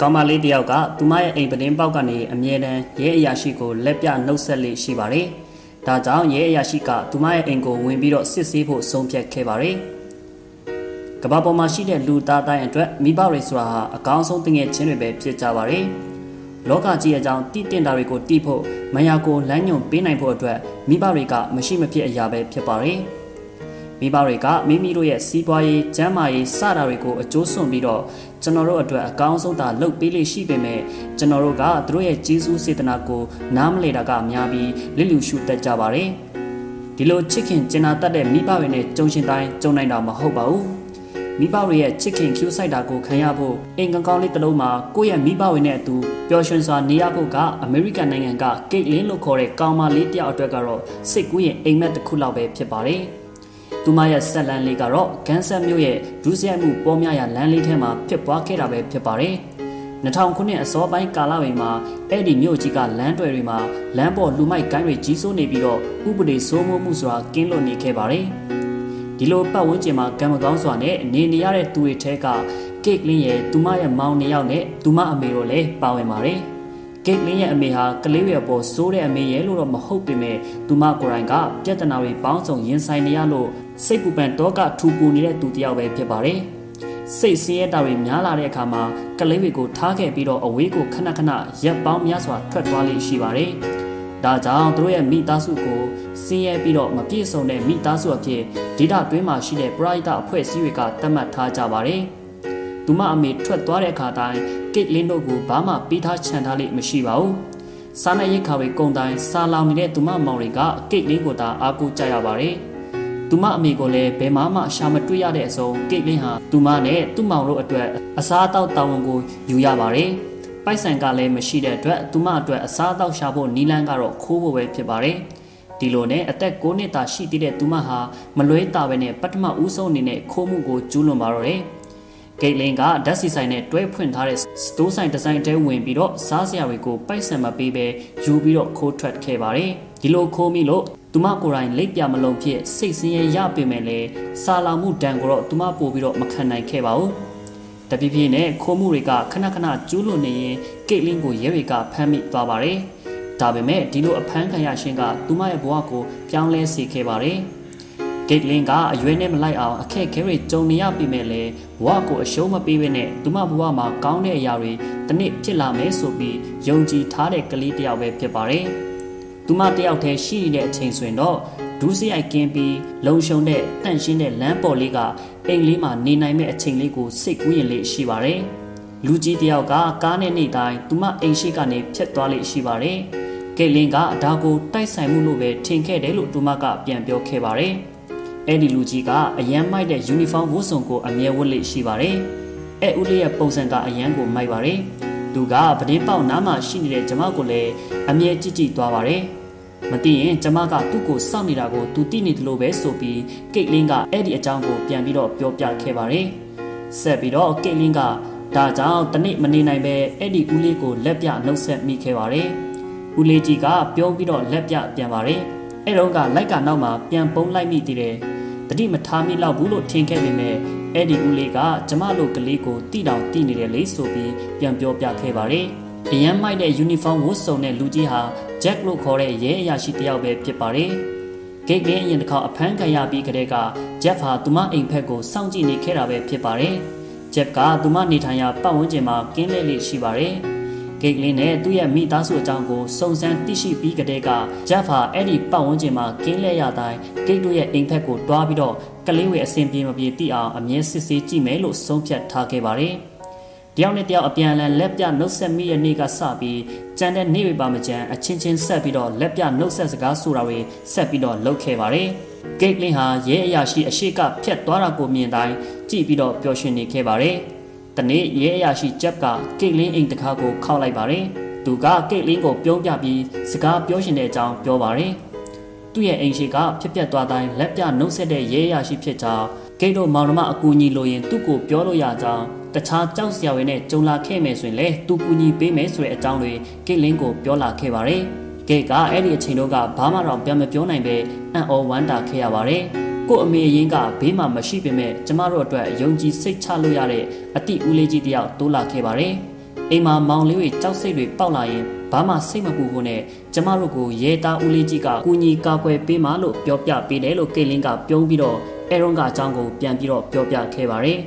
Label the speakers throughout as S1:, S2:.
S1: ကောင်မလေးတယောက်ကသူမရဲ့အိမ်ပတင်းပေါက်ကနေအမြဲတမ်းရဲအရာရှိကိုလက်ပြနှုတ်ဆက်လေးရှိပါတယ်။ဒါကြောင့်ရဲအရာရှိကသူမရဲ့အိမ်ကိုဝင်ပြီးတော့စစ်ဆေးဖို့ဆုံးဖြတ်ခဲ့ပါတယ်။ကမ္ဘာပေါ်မှာရှိတဲ့လူသားတိုင်းအတွက်မိဘတွေဆိုတာဟာအကောင်းဆုံးတငယ်ချင်းတွေပဲဖြစ်ကြပါတယ်။လောကကြီးအကြောင်းတည်တင်တာတွေကိုတည်ဖို့မယာကိုလမ်းညွန်ပေးနိုင်ဖို့အတွက်မိဘတွေကမရှိမဖြစ်အရာပဲဖြစ်ပါတယ်။ မိဘတွေကမိမိတို့ရဲ့စီးပွားရေးကျန်းမာရေးစတာတွေကိုအကျိုးစွန့်ပြီးတော့ကျွန်တော်တို့အတွက်အကောင်းဆုံးသာလုပ်ပေးလို့ရှိပေမဲ့ကျွန်တော်တို့ကသူတို့ရဲ့ကျေးဇူးစေတနာကိုနားမလည်တာကအများပြီးလစ်လူရှုတတ်ကြပါတယ်ဒီလိုချစ်ခင်ကျင်နာတတ်တဲ့မိဘတွေနဲ့ကြုံရှင်တိုင်းကြုံနိုင်တာမဟုတ်ပါဘူးမိဘတွေရဲ့ချစ်ခင်ကျူးဆိုင်တာကိုခံရဖို့အိမ်ကောင်ကောင်းလေးတစ်လုံးမှာကိုယ့်ရဲ့မိဘတွေနဲ့အတူပျော်ရွှင်စွာနေရဖို့ကအမေရိကန်နိုင်ငံကကိတ်လင်းလို့ခေါ်တဲ့ကောင်မလေးတယောက်အတွက်ကတော့စိတ်ကူးရင်အိမ်မက်တစ်ခုလောက်ပဲဖြစ်ပါတယ်။ သူမရဲ့ဆက်လန်းလေးကတော့ဂန်းဆက်မြို့ရဲ့ဒုစရိုက်မှုပေါ်များရာလမ်းလေးထဲမှာဖြစ်ပွားခဲ့တာပဲဖြစ်ပါတယ်။2000ခုနှစ်အစောပိုင်းကာလတွေမှာအဲ့ဒီမြို့ကြီးကလမ်းတွေတွေမှာလမ်းပေါ်လူမိုက်ကိုင်းတွေကြီးစိုးနေပြီးတော့ဥပဒေစိုးမိုးမှုဆိုတာကင်းလွတ်နေခဲ့ပါတယ်။ဒီလိုပတ်ဝန်းကျင်မှာကံမကောင်းစွာနဲ့နေနေရတဲ့သူတွေထဲကကိတ်လင်းရဲ့သူမရဲ့မောင်နှစ်ယောက်နဲ့သူမအမေတို့လည်းပါဝင်ပါတယ်။ဂိတ်လင်းရဲ့အမေဟာကလေးရွယ်ပေါ်စိုးတဲ့အမေရဲ့လို့တော့မဟုတ်ပေမဲ့သူမကိုယ်တိုင်ကပြဿနာတွေပေါင်းစုံရင်ဆိုင်နေရလို့ စိတ်ပူပန်တော့ကထူပူနေတဲ့သူတယောက်ပဲဖြစ်ပါတယ်။စိတ်ဆင်းရဲတာတွေများလာတဲ့အခါမှာကလေးတွေကိုထားခဲ့ပြီးတော့အဝေးကိုခဏခဏရက်ပေါင်းများစွာထွက်သွားလိမ့်ရှိပါတယ်။ဒါကြောင့်သူတို့ရဲ့မိသားစုကိုဆင်းရဲပြီးတော့မပြည့်စုံတဲ့မိသားစုအဖြစ်ဒေတာတွင်းမှာရှိတဲ့ပရိသတ်အဖွဲ့အစည်းတွေကသတ်မှတ်ထားကြပါတယ်။သူမအမေထွက်သွားတဲ့အခါတိုင်းကိတ်လင်းတို့ကိုဘာမှပေးထားချန်ထားလိမ့်မရှိပါဘူး။စားနပ်ရိက္ခာတွေကုန်တိုင်းစားလောင်နေတဲ့သူမမောင်တွေကကိတ်လင်းကိုသာအားကိုးကြရပါတယ်။ သူမအမေကိုလည်းဘယ်မှမှရှာမတွေ့ရတဲ့အစုံကိတ်လင်းဟာသူမနဲ့သူ့မောင်တို့အတွက်အစားအသောက်တာဝန်ကိုယူရပါတယ်။ပိုက်ဆံကလည်းမရှိတဲ့အတွက်သူမအတွက်အစားအသောက်ရှာဖို့နီလန်းကတော့ခိုးဖို့ပဲဖြစ်ပါတယ်။ဒီလိုနဲ့အသက်9နှစ်သာရှိသေးတဲ့သူမဟာမလွဲတာပဲနဲ့ပထမဦးဆုံးအနေနဲ့ခိုးမှုကိုကျူးလွန်ပါတော့တယ်။ ဂိတ်လင်းကဓာတ်စီဆိုင်နဲ့တွဲဖွင့်ထားတဲ့စတိုးဆိုင်ဒီဇိုင်းတဲဝင်ပြီးတော့စားစရာတွေကိုပိုက်ဆံမပေးပဲယူပြီးတော့ခိုးထွက်ခဲ့ပါတယ်ဒီလိုခိုးမိလို့သူမကိုယ်တိုင်လက်ပြမလုံးဖြစ်စိတ်ဆင်းရဲရပေမဲ့လည်းစာလောင်မှုဒဏ်ကိုတော့သူမပို့ပြီးတော့မခံနိုင်ခဲ့ပါဘူးတပြည့်ပြည့်နဲ့ခိုးမှုတွေကခဏခဏကျူးလွန်နေရင်ဂိတ်လင်းကိုရဲတွေကဖမ်းမိသွားပါတယ်ဒါပေမဲ့ဒီလိုအဖမ်းခံရရှင်ကသူမရဲ့ဘဝကိုပြောင်းလဲစေခဲ့ပါတယ် ဂိတ်လင်းကအရွယ်နဲ့မလိုက်အောင်အခက်ခဲတွေကြုံနေရပြီမဲ့လေဘဝကိုအရှုံးမပေးဘဲနဲ့သူမဘဝမှာကောင်းတဲ့အရာတွေတနစ်ဖြစ်လာမယ်ဆိုပြီးယုံကြည်ထားတဲ့ကလေးတယောက်ပဲဖြစ်ပါတယ်။သူမတယောက်တည်းရှိနေတဲ့အချိန်ဆိုရင်တော့ဒူးစရိုက်ကင်းပြီးလုံရှုံတဲ့တန့်ရှင်းတဲ့လမ်းပေါ်လေးကအိမ်လေးမှာနေနိုင်မဲ့အချိန်လေးကိုစိတ်ကူးရင်လေးရှိပါတယ်။လူကြီးတယောက်ကကားနဲ့နေတိုင်းသူမအိမ်ရှိကနေဖြတ်သွားလေးရှိပါတယ်။ကဲလင်းကဒါကိုတိုက်ဆိုင်မှုလို့ပဲထင်ခဲ့တယ်လို့သူမကပြန်ပြောခဲ့ပါတယ်။ အဲ့ဒီလူကြီးကအရန်မိုက်တဲ့ယူနီဖောင်းဝတ်စုံကိုအမြဲဝတ်လေးရှိပါတယ်။အဲ့ဦးလေးရဲ့ပုံစံကအရန်ကိုမိုက်ပါတယ်။သူကပဒင်းပေါက်နားမှာရှိနေတဲ့ကျမကိုလည်းအမြဲကြည့်ကြည့်သွားပါတယ်။မသိရင်ကျမကသူ့ကိုစောင့်နေတာကိုသူသိနေတယ်လို့ပဲဆိုပြီးကိတ်လင်းကအဲ့ဒီအကြောင်းကိုပြန်ပြီးတော့ပြောပြခဲ့ပါတယ်။ဆက်ပြီးတော့ကိတ်လင်းကဒါကြောင့်တနေ့မနေနိုင်ပဲအဲ့ဒီဦးလေးကိုလက်ပြနှုတ်ဆက်မိခဲ့ပါတယ်။ဦးလေးကြီးကပြောပြီးတော့လက်ပြပြန်ပါတယ်။အဲ့တော့ကလိုက်ကနောက်မှာပြန်ပုံးလိုက်မိသေးတယ် တတိမထားမိလောက်ဘူးလို့ထင်ခဲ့ပေမဲ့အဲ့ဒီဦးလေးကကျမတို့ကလေးကိုတိတောင်တိနေတယ်လေဆိုပြီးပြန်ပြောပြခဲ့ပါတယ်။အရန်မိုက်တဲ့ယူနီဖောင်းဝတ်စုံတဲ့လူကြီးဟာဂျက်လို့ခေါ်တဲ့ရဲအရာရှိတယောက်ပဲဖြစ်ပါတယ်။ဂိတ်လင်းအရင်တစ်ခါအဖမ်းခံရပြီးကတည်းကဂျက်ဟာသူမအိမ်ဖက်ကိုစောင့်ကြည့်နေခဲ့တာပဲဖြစ်ပါတယ်။ဂျက်ကသူမနေထိုင်ရာပတ်ဝန်းကျင်မှာကင်းလဲလေးရှိပါတယ်။ ဂိတ်လင်းနဲ့သူ့ရဲ့မိသားစုအကြောင်းကိုစုံစမ်းသိရှိပြီးကတည်းကဂျက်ဖာအဲ့ဒီပတ်ဝန်းကျင်မှာကင်းလဲရတိုင်းဂိတ်တို့ရဲ့အိမ်ဖက်ကိုတွားပြီးတော့ကလေးဝေအဆင်ပြေမပြေသိအောင်အမြဲစစ်ဆေးကြည့်မယ်လို့ဆုံးဖြတ်ထားခဲ့ပါတယ်။တယောက်နဲ့တယောက်အပြန်အလှန်လက်ပြနှုတ်ဆက်မိရဲ့နေ့ကစပြီးကြံတဲ့နေ့တွေပါမကြံအချင်းချင်းဆက်ပြီးတော့လက်ပြနှုတ်ဆက်စကားဆိုတာတွေဆက်ပြီးတော့လုပ်ခဲ့ပါတယ်။ဂိတ်လင်းဟာရဲအရာရှိအရှိကဖြတ်သွားတာကိုမြင်တိုင်းကြည့်ပြီးတော့ပျော်ရွှင်နေခဲ့ပါတယ်။ တနေ့ရဲအရာရှိဂျက်ကကိတ်လင်းအိမ်တကားကိုခောက်လိုက်ပါတယ်။သူကကိတ်လင်းကိုပြုံးပြပြီးစကားပြောရှင်တဲ့အကြောင်းပြောပါတယ်။သူ့ရဲ့အိမ်ရှိကဖြစ်ပျက်သွားတိုင်းလက်ပြနှုတ်ဆက်တဲ့ရဲအရာရှိဖြစ်ကြောင်းဂိတ်တို့မောင်နှမအကူအညီလိုရင်သူ့ကိုပြောလို့ရကြောင်းတခြားကြောက်စရာတွေနဲ့ကြုံလာခဲ့မယ်ဆိုရင်လေသူကူညီပေးမယ်ဆိုတဲ့အကြောင်းတွေဂိတ်လင်းကိုပြောလာခဲ့ပါတယ်။ဂိတ်ကအဲ့ဒီအချိန်တော့ကဘာမှတော့ပြန်မပြောနိုင်ပဲအံ့ဩဝမ်းတာခဲ့ရပါတယ်။ ကို့အမေအရင်ကဘေးမှာမရှိပေမဲ့ကျမတို့အတွက်ယုံကြည်စိတ်ချလို့ရတဲ့အတိဦးလေးကြီးတယောက်တိုးလာခဲ့ပါတယ်။အိအိမ်မှာမောင်လေးတွေကြောက်စိတ်တွေပေါက်လာရင်ဘာမှစိတ်မပူဖို့နဲ့ကျမတို့ကိုရဲသားဦးလေးကြီးကကူညီကာကွယ်ပေးမှလို့ပြောပြပေးတယ်လို့ကိတ်လင်းကပြုံးပြီးတော့အဲရွန်ကအကြောင်းကိုပြန်ပြီးတော့ပြောပြခဲ့ပါတယ်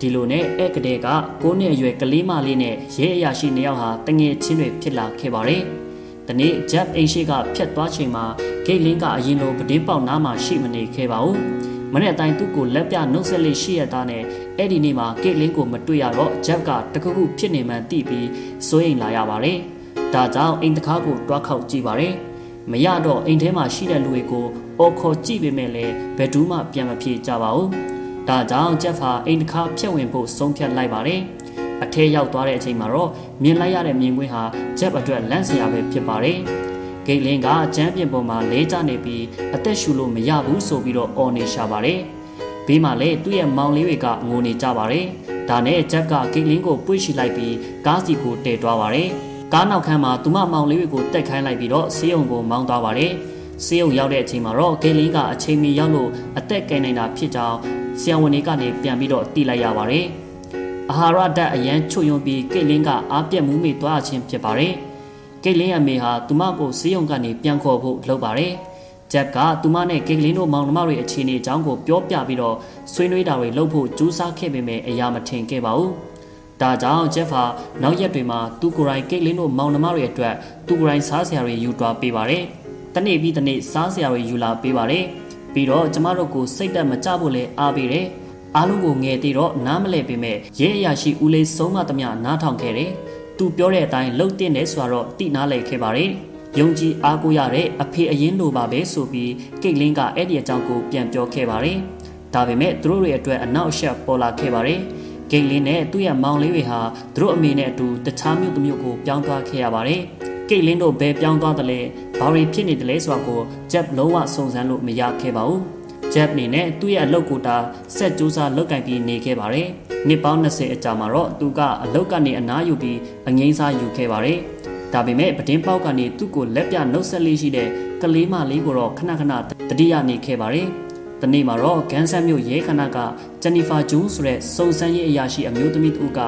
S1: ဒီလိုနဲ့ဧကတဲ့က9နှစ်အရွယ်ကလေးမလေးနဲ့ရဲအရာရှိနှစ်ယောက်ဟာတငယ်ချင်းတွေဖြစ်လာခဲ့ပါတယ်။ဒီနေ့ဂျက်အိမ်ရှိကဖြတ်သွားချိန်မှာ ဂိတ်လင်းကအရင်လိုပတင်းပေါက်နားမှာရှိမနေခဲ့ပါဘူး။မနေ့တိုင်းသူ့ကိုလက်ပြနှုတ်ဆက်လေးရှိရတာနဲ့အဲ့ဒီနေ့မှာဂိတ်လင်းကိုမတွေ့ရတော့ဂျက်ကတခုခုဖြစ်နေမှန်းသိပြီးစိုးရိမ်လာရပါတယ်။ဒါကြောင့်အိမ်တကားကိုတွားခောက်ကြည့်ပါတယ်။မရတော့အိမ်ထဲမှာရှိတဲ့လူတွေကိုအော်ခေါ်ကြည့်ပေမဲ့လည်းဘယ်သူမှပြန်မဖြေကြပါဘူး။ဒါကြောင့်ဂျက်ဖာအိမ်တစ်ခါဖြတ်ဝင်ဖို့ဆုံးဖြတ်လိုက်ပါတယ်။အထဲရောက်သွားတဲ့အချိန်မှာတော့မြင်လိုက်ရတဲ့မြင်ကွင်းဟာဂျက်အတွက်လန့်စရာပဲဖြစ်ပါတယ်။ ဂိတ်လင်းကကျမ်းပြင်ပေါ်မှာလဲကျနေပြီးအသက်ရှူလို့မရဘူးဆိုပြီးတော့အော်နေရှာပါတယ်။ဘေးမှာလည်းသူ့ရဲ့မောင်လေးတွေကငိုနေကြပါတယ်။ဒါနဲ့ဂျက်ကဂိတ်လင်းကိုပွေ့ရှိလိုက်ပြီးကားစီကိုတည်သွားပါတယ်။ကားနောက်ခန်းမှာသူမမောင်လေးတွေကိုတက်ခိုင်းလိုက်ပြီးတော့ဆေးရုံကိုမောင်းသွားပါတယ်။ဆေးရုံရောက်တဲ့အချိန်မှာတော့ဂိတ်လင်းကအချိန်မီရောက်လို့အသက်ကယ်နိုင်တာဖြစ်ကြောင်းဆရာဝန်တွေကနေပြန်ပြီးတော့တီးလိုက်ရပါတယ်။အာဟာရဓာတ်အရန်ချွတ်ယွန်ပြီးကိတ်လင်းကအားပြက်မှုမိသွားခြင်းဖြစ်ပါတယ်။ ကိတ်လင်းအမေဟာသူမကိုဆေးရုံကနေပြန်ခေါ်ဖို့လုပ်ပါတယ်။ဂျက်ကသူမနဲ့ကိတ်လင်းတို့မောင်နှမတွေအခြေအနေအကြောင်းကိုပြောပြပြီးတော့ဆွေးနွေးတာတွေလုပ်ဖို့ကြိုးစားခဲ့ပေမဲ့အရာမထင်ခဲ့ပါဘူး။ဒါကြောင့်ဂျက်ဖာနောက်ရက်တွေမှာသူကိုယ်တိုင်ကိတ်လင်းတို့မောင်နှမတွေအတွက်သူကိုယ်တိုင်စားစရာတွေယူသွားပေးပါတယ်။တနေ့ပြီးတနေ့စားစရာတွေယူလာပေးပါတယ်။ပြီးတော့ကျမတို့ကိုစိတ်တက်မကြဖို့လဲအားပေးတယ်အားလုံးကိုငယ်သေးတော့နားမလဲပေမဲ့ရဲအရာရှိဦးလေးဆုံးမသမျှနားထောင်ခဲ့တယ် သူပြောတဲ့အတိုင်းလှုပ်တင်တယ်ဆိုတော့တိနားလဲခဲ့ပါတယ်ယုံကြည်အားကိုးရတဲ့အဖေအရင်လိုပါပဲဆိုပြီးကိတ်လင်းကအဲ့ဒီအကြောင်းကိုပြန်ပြောခဲ့ပါတယ်ဒါပေမဲ့သူတို့တွေအတွက်အနောက်အရှက်ပေါ်လာခဲ့ပါတယ်ဂိတ်လင်းနဲ့သူ့ရဲ့မောင်လေးတွေဟာသူတို့အမေနဲ့အတူတခြားမြို့တစ်မြို့ကိုပြောင်းသွားခဲ့ရပါတယ်ကိတ်လင်းတို့ဘယ်ပြောင်းသွားတယ်လဲဘာတွေဖြစ်နေတယ်လဲဆိုတာကိုဂျက်လုံးဝစုံစမ်းလို့မရခဲ့ပါဘူး ဂျက်အနေနဲ့သူ့ရဲ့အလုပ်ကိုတာဆက်ကြိုးစားလုပ်ကင်ပြီးနေခဲ့ပါတယ်နှစ်ပေါင်း20အကြာမှာတော့သူကအလုပ်ကနေအနားယူပြီးအငိမ့်စားယူခဲ့ပါတယ်ဒါပေမဲ့ပတင်းပေါက်ကနေသူ့ကိုလက်ပြနှုတ်ဆက်လေးရှိတဲ့ကလေးမလေးကိုတော့ခဏခဏတတိယနေခဲ့ပါတယ်။ဒီနေ့မှာတော့ဂန်ဆန်မြို့ရဲခဏကဂျန်နီဖာဂျူးဆိုတဲ့စုံစမ်းရေးအရာရှိအမျိုးသမီးတူက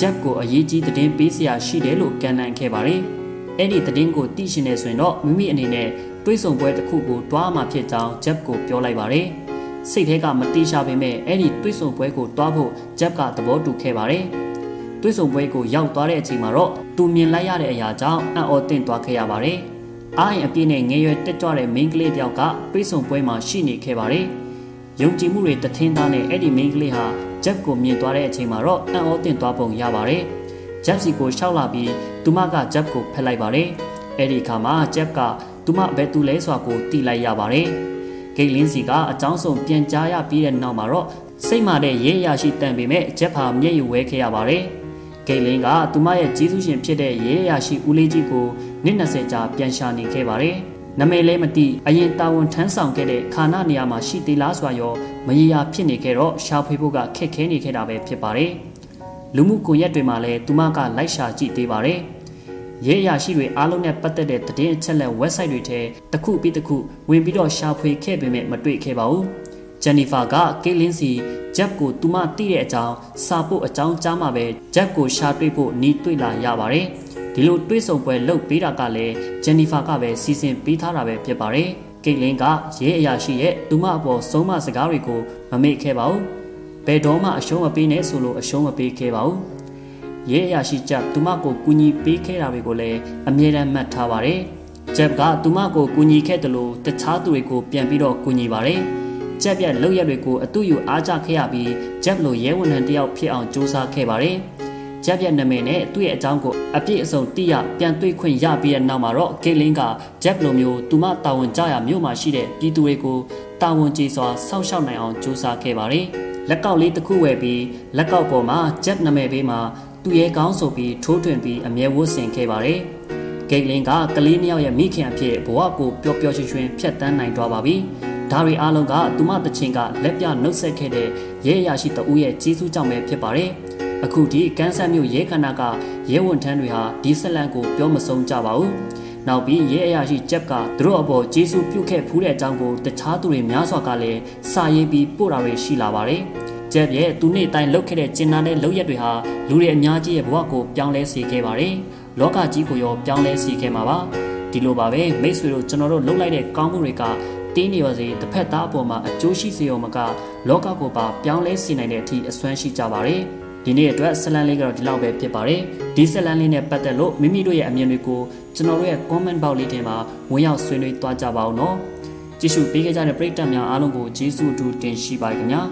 S1: ဂျက်ကိုအရေးကြီးသတင်းပေးစရာရှိတယ်လို့ကန့်လန့်ခဲ့ပါတယ်။အဲ့ဒီသတင်းကိုသိရှင်နေဆိုရင်တော့မိမိအနေနဲ့ တွေးဆုံပွဲတစ်ခုကိုတွားမှဖြစ်ကြောင်းဂျက်ကိုပြောလိုက်ပါတယ်။စိတ်ထဲကမတိရှာပေမဲ့အဲ့ဒီတွေးဆုံပွဲကိုတွားဖို့ဂျက်ကသဘောတူခဲ့ပါတယ်။တွေးဆုံပွဲကိုရောက်သွားတဲ့အချိန်မှာတော့သူမြင်လိုက်ရတဲ့အရာကြောင့်အံ့ဩသင့်သွားခဲ့ရပါတယ်။အားရင်အပြည့်နဲ့ငယ်ရွယ်တက်ကြွတဲ့မိန်းကလေးတယောက်ကတွေးဆုံပွဲမှာရှိနေခဲ့ပါတယ်။ယုံကြည်မှုတွေတထင်းသားနဲ့အဲ့ဒီမိန်းကလေးဟာဂျက်ကိုမြင်သွားတဲ့အချိန်မှာတော့အံ့ဩသင့်သွားပုံရပါတယ်။ဂျက်စီကိုရှောက်လာပြီးသူမကဂျက်ကိုဖက်လိုက်ပါတယ်။အဲ့ဒီအခါမှာဂျက်က သူမဘယ်သူလဲဆိုတာကိုတိလိုက်ရပါတယ်။ဂိတ်လင်းစီကအကြောင်းစုံပြန်ကြားရပြီးတဲ့နောက်မှာတော့စိတ်မာတဲ့ရဲရရှိတန်ပေမဲ့ဂျက်ဖာမျက်ရည်ဝဲခဲ့ရပါတယ်။ဂိတ်လင်းကသူမရဲ့ကြီးစုရှင်ဖြစ်တဲ့ရဲရရှိဦးလေးကြီးကိုနှစ်20ကြာပြန်ရှာနေခဲ့ပါတယ်။နမဲလဲမတိအရင်တာဝန်ထမ်းဆောင်ခဲ့တဲ့ခါနာနေရာမှာရှိသေးလားဆိုရောမရေရာဖြစ်နေခဲ့တော့ရှာဖွေဖို့ကခက်ခဲနေခဲ့တာပဲဖြစ်ပါတယ်။လူမှုကွန်ရက်တွေမှာလည်းသူမကလိုက်ရှာကြည့်သေးပါတယ်။ ရဲအရာရှိတွေအားလုံးနဲ့ပတ်သက်တဲ့သတင်းအချက်အလက် website တွေထဲတစ်ခုပြီးတစ်ခုဝင်ပြီးတော့ရှာဖွေခဲ့ပေမဲ့မတွေ့ခဲ့ပါဘူး။ဂျန်နီဖာကကေလင်းစီဂျက်ကိုသူမသိတဲ့အကြောင်းစာဖို့အကြောင်းကြားမှာပဲဂျက်ကိုရှာတွေ့ဖို့နီးတွေ့လာရပါတယ်။ဒီလိုတွေ့ဆုံပွဲလုပ်ပေးတာကလည်းဂျန်နီဖာကပဲစီစဉ်ပေးထားတာပဲဖြစ်ပါတယ်။ကိတ်လင်းကရဲအရာရှိရဲ့သူမအပေါ်ဆုံးမစကားတွေကိုမမေ့ခဲ့ပါဘူး။ဘယ်တော့မှအရှုံးမပေးနဲ့ဆိုလို့အရှုံးမပေးခဲ့ပါဘူး။ ရဲအရာရှိချက်သူမကိုကူညီပေးခဲ့တာတွေကိုလည်းအမြဲတမ်းမှတ်ထားပါတယ်။ဂျက်ကသူမကိုကူညီခဲ့တယ်လို့တခြားသူတွေကိုပြန်ပြီးတော့ကူညီပါတယ်။ဂျက်ပြက်လောက်ရက်တွေကိုအတူယူအားကျခဲ့ရပြီးဂျက်လိုရဲဝန်ထမ်းတယောက်ဖြစ်အောင်စူးစမ်းခဲ့ပါတယ်။ဂျက်ပြက်နာမည်နဲ့သူ့ရဲ့အကြောင်းကိုအပြည့်အစုံသိရပြန်တွေ့ခွင့်ရပြီးတဲ့နောက်မှာတော့ဂေလင်းကဂျက်လိုမျိုးသူမတာဝန်ကြရမြို့မှာရှိတဲ့ပြည်သူတွေကိုတာဝန်ကျေစွာစောင့်ရှောက်နိုင်အောင်စူးစမ်းခဲ့ပါတယ်။လက်ကောက်လေးတစ်ခုဝယ်ပြီးလက်ကောက်ပေါ်မှာဂျက်နာမည်ပေးမှာ သူ့ရဲ့ကောင်းဆိုပြီးထိုးထွင်းပြီးအမြဲဝတ်ဆင်ခဲ့ပါတယ်။ဂိတ်လင်းကကလေးနှစ်ယောက်ရဲ့မိခင်အဖြစ်ဘဝကိုပျော်ပျော်ရွှင်ရွှင်ဖြတ်တန်းနိုင်သွားပါပြီ။ဒါတွေအားလုံးကသူမတချင်းကလက်ပြနှုတ်ဆက်ခဲ့တဲ့ရဲရရှိတဦးရဲ့ကြီးစုကြောင့်ပဲဖြစ်ပါတယ်။အခုဒီကန်ဆတ်မြို့ရဲခန္ဓာကရဲဝန်ထမ်းတွေဟာဒီဆက်လန်ကိုပြောမဆုံးကြပါဘူး။နောက်ပြီးရဲအရာရှိဂျက်ကသူတို့အပေါ်ဂျေစုပြုခဲ့ဖူးတဲ့အကြောင်းကိုတခြားသူတွေများစွာကလည်းစာရေးပြီးပို့တာတွေရှိလာပါတယ်။ ကျက်ရဲ့သူနေ့တိုင်းလှုပ်ခဲ့တဲ့ကျင်နာတဲ့လှုပ်ရက်တွေဟာလူတွေအများကြီးရဲ့ဘဝကိုပြောင်းလဲစေခဲ့ပါတယ်လောကကြီးကိုရောပြောင်းလဲစေခဲ့မှာပါဒီလိုပါပဲမိတ်ဆွေတို့ကျွန်တော်တို့လှုပ်လိုက်တဲ့ကောင်းမှုတွေကတင်းနေပါစေတစ်ဖက်သားအပေါ်မှာအကျိုးရှိစေရောမကလောကကိုပါပြောင်းလဲစေနိုင်တဲ့အထိအစွမ်းရှိကြပါတယ်ဒီနေ့အတွက်ဆက်လန်းလေးကတော့ဒီလောက်ပဲဖြစ်ပါတယ်ဒီဆက်လန်းလေးနဲ့ပတ်သက်လို့မိမိတို့ရဲ့အမြင်တွေကိုကျွန်တော်တို့ရဲ့ comment box လေးထဲမှာဝင်ရောက်ဆွေးနွေးသွားကြပါဦးနော်ကြည့်ရှုပေးခဲ့ကြတဲ့ပရိသတ်များအားလုံးကိုကျေးဇူးအထူးတင်ရှိပါခင်ဗျာ